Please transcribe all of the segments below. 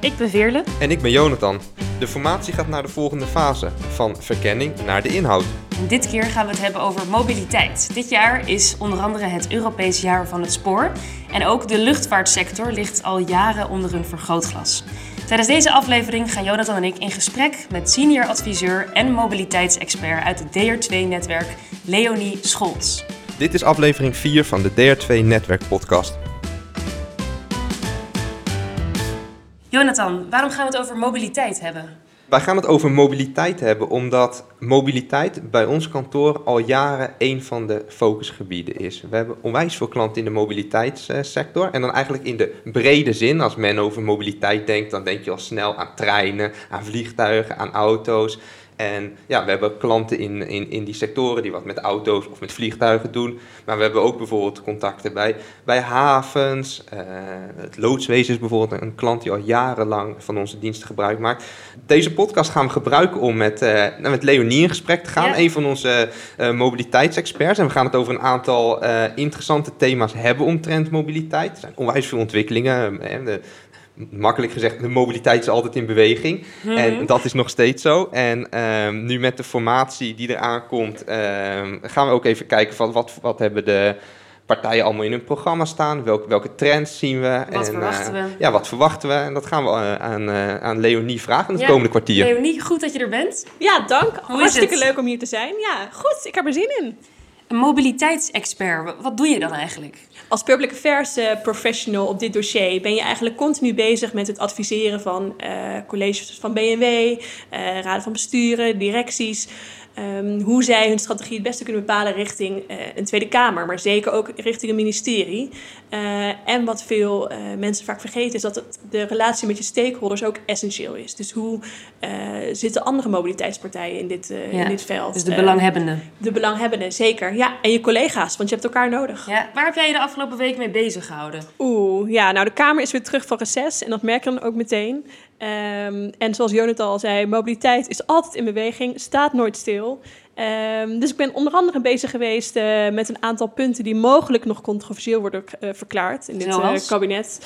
Ik ben Veerle. En ik ben Jonathan. De formatie gaat naar de volgende fase, van verkenning naar de inhoud. En dit keer gaan we het hebben over mobiliteit. Dit jaar is onder andere het Europees jaar van het spoor. En ook de luchtvaartsector ligt al jaren onder een vergrootglas. Tijdens deze aflevering gaan Jonathan en ik in gesprek met senior adviseur en mobiliteitsexpert uit het DR2-netwerk, Leonie Scholz. Dit is aflevering 4 van de DR2 Jonathan, waarom gaan we het over mobiliteit hebben? Wij gaan het over mobiliteit hebben, omdat mobiliteit bij ons kantoor al jaren een van de focusgebieden is. We hebben onwijs veel klanten in de mobiliteitssector. En dan eigenlijk in de brede zin, als men over mobiliteit denkt, dan denk je al snel aan treinen, aan vliegtuigen, aan auto's. En ja, we hebben klanten in, in, in die sectoren die wat met auto's of met vliegtuigen doen. Maar we hebben ook bijvoorbeeld contacten bij, bij havens. Uh, het loodswezen is bijvoorbeeld een klant die al jarenlang van onze diensten gebruik maakt. Deze podcast gaan we gebruiken om met, uh, met Leonie in gesprek te gaan. Ja. Een van onze uh, mobiliteitsexperts. En we gaan het over een aantal interessante thema's hebben omtrent mobiliteit. Er zijn onwijs veel ontwikkelingen. De, makkelijk gezegd, de mobiliteit is altijd in beweging. Mm -hmm. En dat is nog steeds zo. En um, nu met de formatie die eraan komt, um, gaan we ook even kijken van wat, wat hebben de partijen allemaal in hun programma staan. Welke, welke trends zien we? Wat en, verwachten uh, we? Ja, wat verwachten we? En dat gaan we uh, aan, uh, aan Leonie vragen in het ja, komende kwartier. Leonie, goed dat je er bent. Ja, dank. Hoe Hartstikke leuk om hier te zijn. Ja, goed. Ik heb er zin in. Een mobiliteitsexpert, wat doe je dan eigenlijk? Als public affairs uh, professional op dit dossier ben je eigenlijk continu bezig met het adviseren van uh, colleges van BMW, uh, raden van besturen, directies. Um, hoe zij hun strategie het beste kunnen bepalen richting uh, een Tweede Kamer, maar zeker ook richting een ministerie. Uh, en wat veel uh, mensen vaak vergeten is dat het, de relatie met je stakeholders ook essentieel is. Dus hoe zitten andere mobiliteitspartijen in dit, ja, in dit veld? Dus de belanghebbenden. de belanghebbenden, zeker. Ja, en je collega's, want je hebt elkaar nodig. Ja. Waar heb jij je de afgelopen week mee bezig gehouden? Oeh, ja, nou de Kamer is weer terug van reces en dat merk je dan ook meteen. Um, en zoals Jonathan al zei, mobiliteit is altijd in beweging, staat nooit stil. Um, dus ik ben onder andere bezig geweest uh, met een aantal punten die mogelijk nog controversieel worden uh, verklaard in dit uh, kabinet.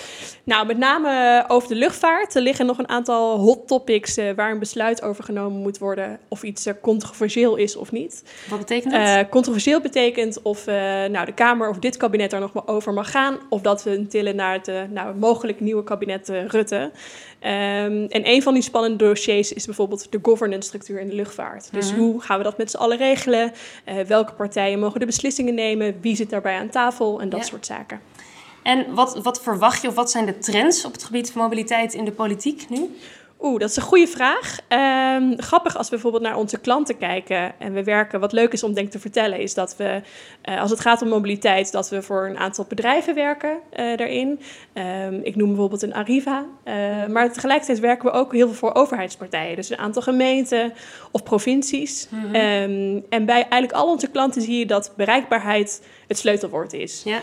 Nou, met name over de luchtvaart. Er liggen nog een aantal hot topics waar een besluit over genomen moet worden of iets controversieel is of niet. Wat betekent dat? controversieel betekent of nou, de Kamer of dit kabinet er nog maar over mag gaan of dat we tillen naar het nou, mogelijk nieuwe kabinet Rutte. Um, en een van die spannende dossiers is bijvoorbeeld de governance structuur in de luchtvaart. Dus -hmm. hoe gaan we dat met z'n allen regelen? Uh, welke partijen mogen de beslissingen nemen? Wie zit daarbij aan tafel? En dat ja. soort zaken. En wat, wat verwacht je of wat zijn de trends op het gebied van mobiliteit in de politiek nu? Oeh, dat is een goede vraag. Um, grappig als we bijvoorbeeld naar onze klanten kijken en we werken. Wat leuk is om denk te vertellen, is dat we, uh, als het gaat om mobiliteit, dat we voor een aantal bedrijven werken uh, daarin. Um, ik noem bijvoorbeeld een Arriva. Uh, maar tegelijkertijd werken we ook heel veel voor overheidspartijen. Dus een aantal gemeenten of provincies. Mm -hmm. um, en bij eigenlijk al onze klanten zie je dat bereikbaarheid het sleutelwoord is. Ja.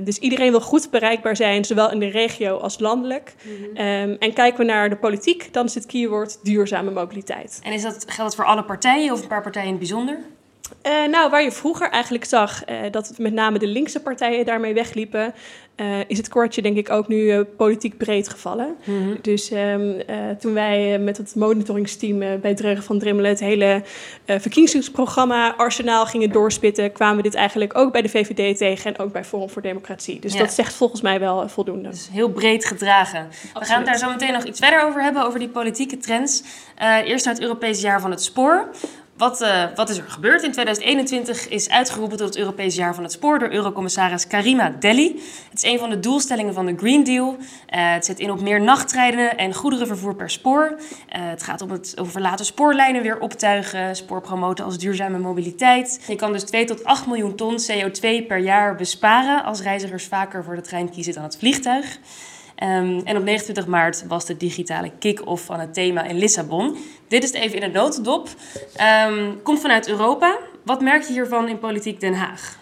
Dus iedereen wil goed bereikbaar zijn, zowel in de regio als landelijk. Mm -hmm. um, en kijken we naar de politiek, dan is het keyword duurzame mobiliteit. En is dat, geldt dat voor alle partijen of een paar partijen in het bijzonder? Uh, nou, waar je vroeger eigenlijk zag uh, dat met name de linkse partijen daarmee wegliepen, uh, is het kortje denk ik ook nu politiek breed gevallen. Mm -hmm. Dus um, toen wij met het monitoringsteam bij Dreugen van Drimmelen het hele verkiezingsprogramma Arsenaal gingen doorspitten, kwamen we dit eigenlijk ook bij de VVD tegen en ook bij Forum voor Democratie. Dus ja. dat zegt volgens mij wel voldoende. Dus heel breed gedragen. Absoluut. We gaan het daar zo meteen nog iets verder over hebben, over die politieke trends. eerst naar het Europees jaar van het spoor. Wat, uh, wat, is er gebeurd? In 2021 is uitgeroepen tot het Europees jaar van het spoor door Eurocommissaris Karima Delli. Het is een van de doelstellingen van de Green Deal. Uh, het zet in op meer nachttreinen en goederenvervoer per spoor. Uh, het gaat om het over laten spoorlijnen weer optuigen, spoor promoten als duurzame mobiliteit. Je kan dus 2 tot 8 miljoen ton CO2 per jaar besparen als reizigers vaker voor de trein kiezen dan het vliegtuig. Um, en op 29 maart was de digitale kick-off van het thema in Lissabon. Dit is het even in een notendop. Um, komt vanuit Europa. Wat merk je hiervan in Politiek Den Haag?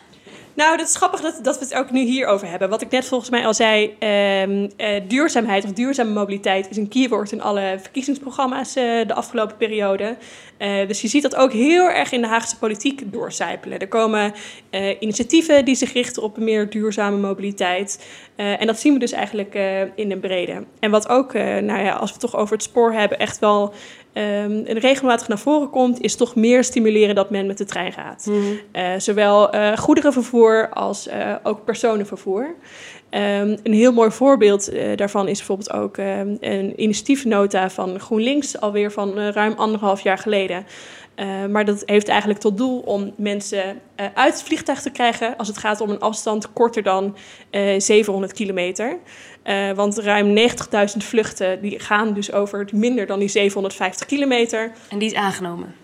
Nou, dat is grappig dat, we het ook nu hierover hebben. Wat ik net volgens mij al zei, ehm, eh, duurzaamheid of duurzame mobiliteit is een keyword in alle verkiezingsprogramma's eh, de afgelopen periode. Eh, dus je ziet dat ook heel erg in de Haagse politiek doorcijpelen. Er komen initiatieven die zich richten op meer duurzame mobiliteit. En dat zien we dus eigenlijk in de brede. En wat ook, nou ja, als we het toch over het spoor hebben, echt wel ehm, regelmatig naar voren komt, is toch meer stimuleren dat men met de trein gaat. Eh, zowel eh, goederenvervoer als eh, ook personenvervoer. Ehm, een heel mooi voorbeeld daarvan is bijvoorbeeld ook ehm, een initiatiefnota van GroenLinks, alweer van ruim anderhalf jaar geleden. Eh, maar dat heeft eigenlijk tot doel om mensen eh, uit het vliegtuig te krijgen als het gaat om een afstand korter dan eh 700 kilometer. Eh, want ruim 90.000 vluchten die gaan dus over minder dan die 750 kilometer. En die is aangenomen.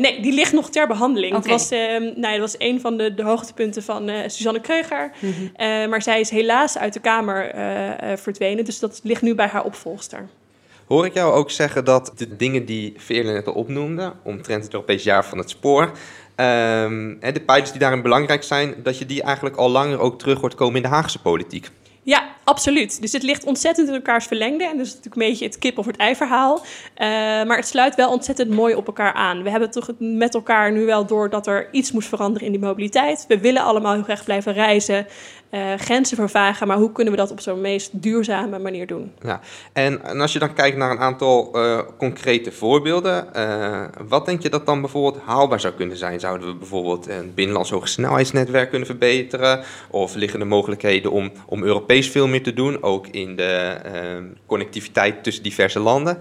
Nee, die ligt nog ter behandeling. Het, was, nou, dat was een van de, de hoogtepunten van Suzanne Kreuger. Mhm. Maar zij is helaas uit de Kamer verdwenen. Dus dat ligt nu bij haar opvolgster. Hoor ik jou ook zeggen dat de dingen die Veerle net al opnoemde, omtrent het Europees jaar van het spoor, hè, de pijlers die daarin belangrijk zijn, dat je die eigenlijk al langer ook terug hoort komen in de Haagse politiek? Ja, absoluut. Dus het ligt ontzettend in elkaars verlengde. En is natuurlijk een beetje het kip of het ei verhaal. Eh, maar het sluit wel ontzettend mooi op elkaar aan. We hebben toch met elkaar nu wel door dat er iets moet veranderen in die mobiliteit. We willen allemaal heel graag blijven reizen, eh, grenzen vervagen. Maar hoe kunnen we dat op zo'n meest duurzame manier doen? Ja. En, als je dan kijkt naar een aantal eh, concrete voorbeelden, eh, wat denk je dat dan bijvoorbeeld haalbaar zou kunnen zijn? Zouden we bijvoorbeeld een binnenlands hogesnelheidsnetwerk kunnen verbeteren? Of liggen er mogelijkheden om, om Europees veel meer te doen, ook in de connectiviteit tussen diverse landen?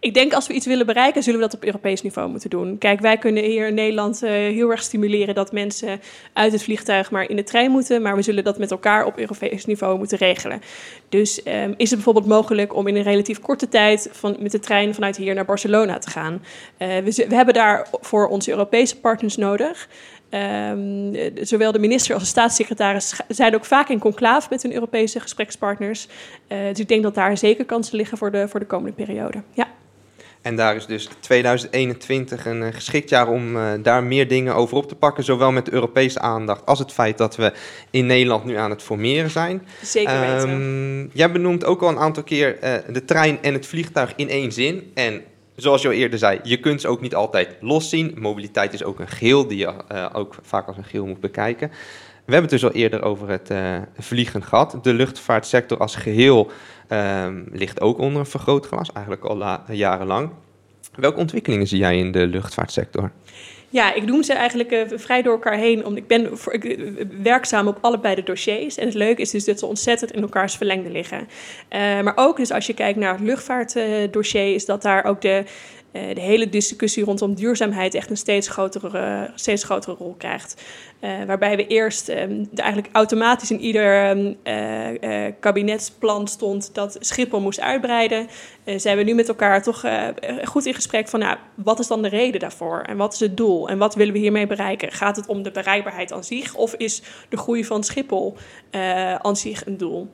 Ik denk als we iets willen bereiken, zullen we dat op Europees niveau moeten doen. Kijk, wij kunnen hier in Nederland eh, heel erg stimuleren dat mensen uit het vliegtuig maar in de trein moeten. Maar we zullen dat met elkaar op Europees niveau moeten regelen. Dus ehm, is het bijvoorbeeld mogelijk om in een relatief korte tijd van, met de trein vanuit hier naar Barcelona te gaan? Eh, we, we hebben daarvoor onze Europese partners nodig. Eh, zowel de minister als de staatssecretaris zijn ook vaak in conclave met hun Europese gesprekspartners. Eh, dus ik denk dat daar zeker kansen liggen voor de, voor de komende periode. Ja. En daar is dus 2021 een eh, geschikt jaar om eh, daar meer dingen over op te pakken. Zowel met de Europese aandacht als het feit dat we in Nederland nu aan het formeren zijn. Zeker weten. Ehm, jij benoemt ook al een aantal keer eh, de trein en het vliegtuig in één zin. En zoals je al eerder zei, je kunt ze ook niet altijd los zien. Mobiliteit is ook een geheel die je ook vaak als een geheel moet bekijken. We hebben het dus al eerder over het eh, vliegen gehad. De luchtvaartsector als geheel ehm, ligt ook onder een vergrootglas, eigenlijk al la- jarenlang. Welke ontwikkelingen zie jij in de luchtvaartsector? Ja, ik noem ze eigenlijk eh, vrij door elkaar heen. Omdat ik ben eh, werkzaam op allebei de dossiers. En het leuke is dus dat ze ontzettend in elkaars verlengde liggen. Maar ook dus als je kijkt naar het luchtvaartdossier... is dat daar ook de, de hele discussie rondom duurzaamheid... echt een steeds grotere, eh, steeds grotere rol krijgt. Eh, waarbij we eerst eh, er eigenlijk automatisch in ieder ehm, eh, eh, kabinetsplan stond... dat Schiphol moest uitbreiden. Eh, zijn we nu met elkaar toch eh, goed in gesprek van... Nou, wat is dan de reden daarvoor? En wat is het doel? En wat willen we hiermee bereiken? Gaat het om de bereikbaarheid aan zich? Of is de groei van Schiphol eh, aan zich een doel?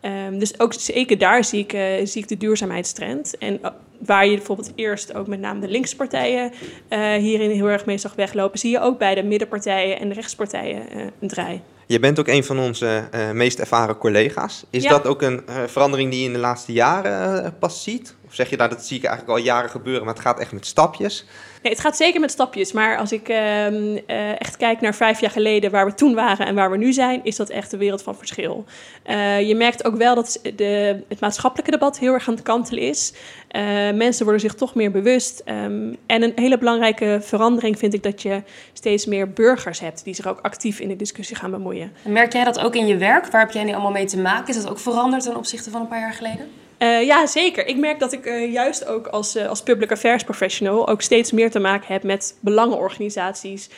Ehm, dus ook zeker daar zie ik, eh, zie ik de duurzaamheidstrend. En eh, waar je bijvoorbeeld eerst ook met name de linkse partijen eh, hierin heel erg mee zag weglopen... zie je ook bij de middenpartijen en de rechtspartijen een draai. Je bent ook een van onze meest ervaren collega's. Is Ja. dat ook een verandering die je in de laatste jaren pas ziet? Of zeg je nou, dat zie ik eigenlijk al jaren gebeuren, maar het gaat echt met stapjes? Nee, het gaat zeker met stapjes. Maar als ik ehm, eh, echt kijk naar vijf jaar geleden, waar we toen waren en waar we nu zijn, is dat echt een wereld van verschil. Eh, je merkt ook wel dat de, het maatschappelijke debat heel erg aan het kantelen is. Eh, mensen worden zich toch meer bewust. Ehm, en een hele belangrijke verandering vind ik dat je steeds meer burgers hebt die zich ook actief in de discussie gaan bemoeien. En merk jij dat ook in je werk? Waar heb jij nu allemaal mee te maken? Is dat ook veranderd ten opzichte van een paar jaar geleden? Eh, ja, zeker. Ik merk dat ik eh, juist ook als, eh, als public affairs professional ook steeds meer te maken heb met belangenorganisaties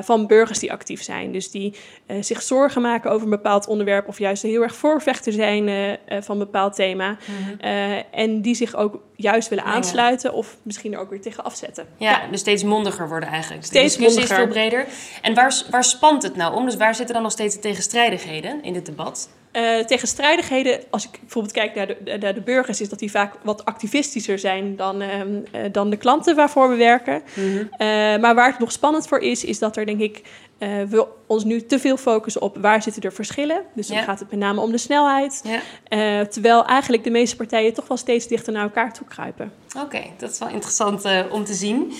van burgers die actief zijn. Dus die zich zorgen maken over een bepaald onderwerp of juist heel erg voorvechter zijn van een bepaald thema. Eh, en die zich ook juist willen aansluiten of misschien er ook weer tegen afzetten. Ja, dus steeds mondiger worden eigenlijk. De Steeds discussie mondiger. is veel breder. En waar, waar spant het nou om? Dus waar zitten dan nog steeds de tegenstrijdigheden in dit debat? Uh, tegenstrijdigheden, als ik bijvoorbeeld kijk naar de, naar de burgers, is dat die vaak wat activistischer zijn dan, uh, dan de klanten waarvoor we werken. Mhm. maar waar het nog spannend voor is, is dat er denk ik we ons nu te veel focussen op waar zitten er verschillen. Dus dan gaat het met name om de snelheid. Ja. terwijl eigenlijk de meeste partijen toch wel steeds dichter naar elkaar toe kruipen. Oké, dat is wel interessant om te zien.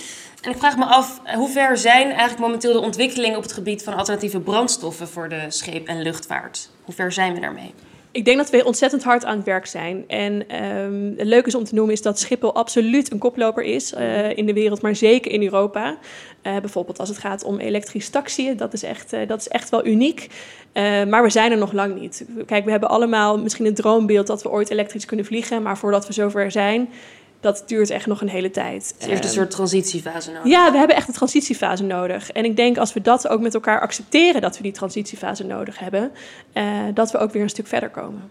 En ik vraag me af, hoe ver zijn eigenlijk momenteel de ontwikkelingen op het gebied van alternatieve brandstoffen voor de scheep- en luchtvaart? Hoe ver zijn we daarmee? Ik denk dat we ontzettend hard aan het werk zijn. En um, het leuke is om te noemen is dat Schiphol absoluut een koploper is uh, in de wereld, maar zeker in Europa. Uh, bijvoorbeeld als het gaat om elektrische taxiën, dat is echt, uh, dat is echt wel uniek. maar we zijn er nog lang niet. Kijk, we hebben allemaal misschien een droombeeld dat we ooit elektrisch kunnen vliegen, maar voordat we zover zijn, dat duurt echt nog een hele tijd. Het heeft een soort transitiefase nodig. Ja, we hebben echt een transitiefase nodig. En ik denk als we dat ook met elkaar accepteren, dat we die transitiefase nodig hebben, uh, dat we ook weer een stuk verder komen.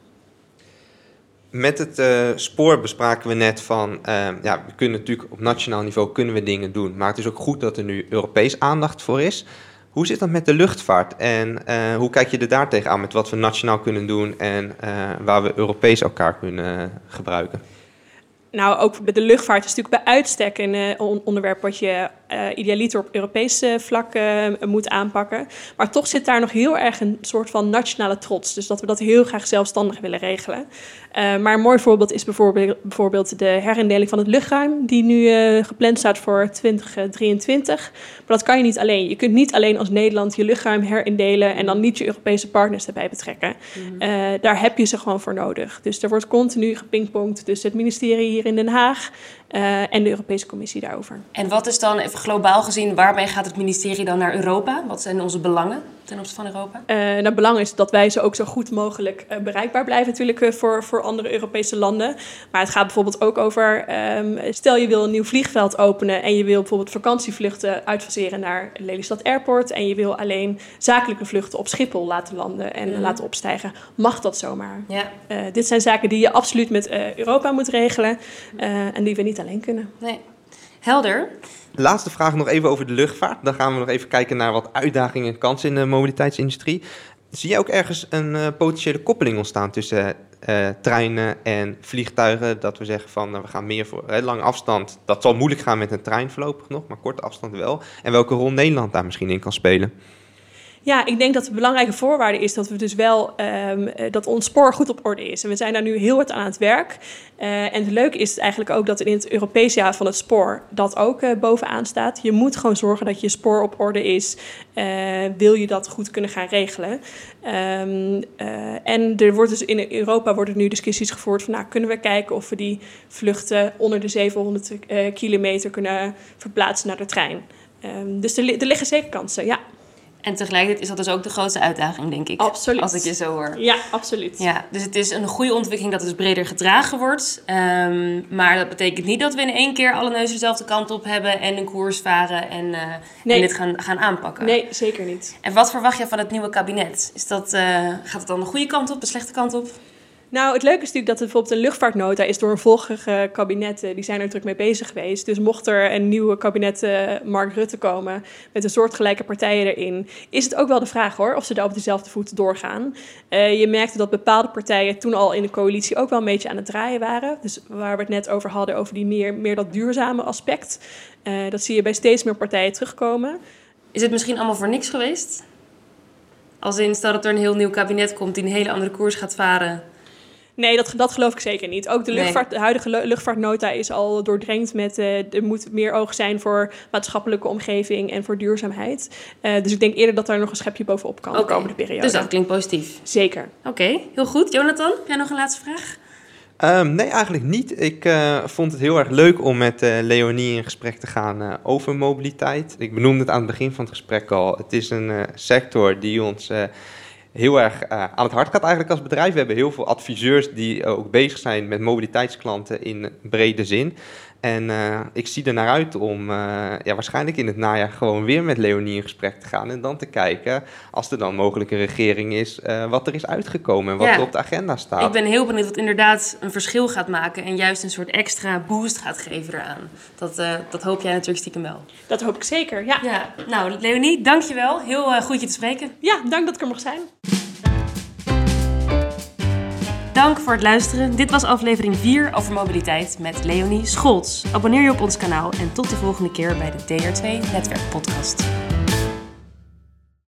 Met het uh, spoor bespraken we net van, uh, ja, we kunnen natuurlijk op nationaal niveau kunnen we dingen doen, maar het is ook goed dat er nu Europees aandacht voor is. Hoe zit dat met de luchtvaart en hoe kijk je er daar tegenaan met wat we nationaal kunnen doen en waar we Europees elkaar kunnen gebruiken? Nou, ook bij de luchtvaart is natuurlijk bij uitstek een uh, onderwerp wat je uh, idealiter op Europees vlak uh, moet aanpakken. Maar toch zit daar nog heel erg een soort van nationale trots. Dus dat we dat heel graag zelfstandig willen regelen. maar een mooi voorbeeld is bijvoorbeeld, bijvoorbeeld de herindeling van het luchtruim, die nu gepland staat voor 2023. Maar dat kan je niet alleen. Je kunt niet alleen als Nederland je luchtruim herindelen en dan niet je Europese partners erbij betrekken. Mhm. daar heb je ze gewoon voor nodig. Dus er wordt continu gepingpongd tussen het ministerie hier fingeren din her. Uh, en de Europese Commissie daarover. En wat is dan, even globaal gezien, waarmee gaat het ministerie dan naar Europa? Wat zijn onze belangen ten opzichte van Europa? Uh, nou, belang is dat wij ze ook zo goed mogelijk uh, bereikbaar blijven, natuurlijk voor, voor andere Europese landen. Maar het gaat bijvoorbeeld ook over, um, stel je wil een nieuw vliegveld openen en je wil bijvoorbeeld vakantievluchten uitfaseren naar Lelystad Airport en je wil alleen zakelijke vluchten op Schiphol laten landen en mm. laten opstijgen. Mag dat zomaar? Ja. dit zijn zaken die je absoluut met Europa moet regelen en die we niet alleen kunnen. Nee. Helder. Laatste vraag nog even over de luchtvaart. Dan gaan we nog even kijken naar wat uitdagingen en kansen in de mobiliteitsindustrie. Zie je ook ergens een uh, potentiële koppeling ontstaan tussen uh, treinen en vliegtuigen? Dat we zeggen van uh, we gaan meer voor uh, lange afstand. Dat zal moeilijk gaan met een trein voorlopig nog, maar korte afstand wel. En welke rol Nederland daar misschien in kan spelen? Ja, ik denk dat de belangrijke voorwaarde is dat we dus wel um, dat ons spoor goed op orde is. En we zijn daar nu heel hard aan het werk. Uh, en het leuke is eigenlijk ook dat in het Europees jaar van het spoor dat ook uh, bovenaan staat. Je moet gewoon zorgen dat je spoor op orde is. Wil je dat goed kunnen gaan regelen? Um, en er wordt dus in Europa worden nu discussies gevoerd van, nou, kunnen we kijken of we die vluchten onder de 700 kilometer kunnen verplaatsen naar de trein? Um, dus er, er liggen zeker kansen, ja. En tegelijkertijd is dat dus ook de grootste uitdaging, denk ik. Absoluut. Als ik je zo hoor. Ja, absoluut. Ja, dus het is een goede ontwikkeling dat het dus breder gedragen wordt. Um, maar dat betekent niet dat we in één keer alle neuzen dezelfde kant op hebben en een koers varen en, uh, en dit gaan, gaan aanpakken. Nee, zeker niet. En wat verwacht je van het nieuwe kabinet? Is dat, uh, gaat het dan de goede kant op, de slechte kant op? Nou, het leuke is natuurlijk dat er bijvoorbeeld een luchtvaartnota is door een vorige kabinet. Die zijn er druk mee bezig geweest. Dus mocht er een nieuwe kabinet uh, Mark Rutte komen met een soortgelijke partijen erin, is het ook wel de vraag hoor of ze daar op dezelfde voet doorgaan. Uh, je merkte dat bepaalde partijen toen al in de coalitie ook wel een beetje aan het draaien waren. Dus waar we het net over hadden, over die meer, meer dat duurzame aspect. Dat zie je bij steeds meer partijen terugkomen. Is het misschien allemaal voor niks geweest? Als in, stel dat er een heel nieuw kabinet komt die een hele andere koers gaat varen Nee, dat, dat geloof ik zeker niet. Ook de, luchtvaart, de huidige luchtvaartnota is al doordrenkt met... Uh, er moet meer oog zijn voor maatschappelijke omgeving en voor duurzaamheid. Uh, dus ik denk eerder dat daar nog een schepje bovenop kan okay. de komende periode. Dus dat klinkt positief. Zeker. Oké, heel goed. Jonathan, heb jij nog een laatste vraag? Um, nee, eigenlijk niet. Ik uh, vond het heel erg leuk om met uh, Leonie in gesprek te gaan uh, over mobiliteit. Ik benoemde het aan het begin van het gesprek al. Het is een sector die ons heel erg uh, aan het hart gaat eigenlijk als bedrijf. We hebben heel veel adviseurs die ook bezig zijn met mobiliteitsklanten in brede zin. En uh, ik zie er naar uit om uh, ja, waarschijnlijk in het najaar gewoon weer met Leonie in gesprek te gaan. En dan te kijken, als er dan mogelijk een regering is, uh, wat er is uitgekomen en wat ja. er op de agenda staat. Ik ben heel benieuwd wat inderdaad een verschil gaat maken en juist een soort extra boost gaat geven eraan. Dat, dat hoop jij natuurlijk stiekem wel. Dat hoop ik zeker, ja. ja. Nou, Leonie, dankjewel. Heel goed je te spreken. Ja, dank dat ik er mocht zijn. Dank voor het luisteren. Dit was aflevering 4 over mobiliteit met Leonie Scholz. Abonneer je op ons kanaal en tot de volgende keer bij de DR2 Netwerk Podcast.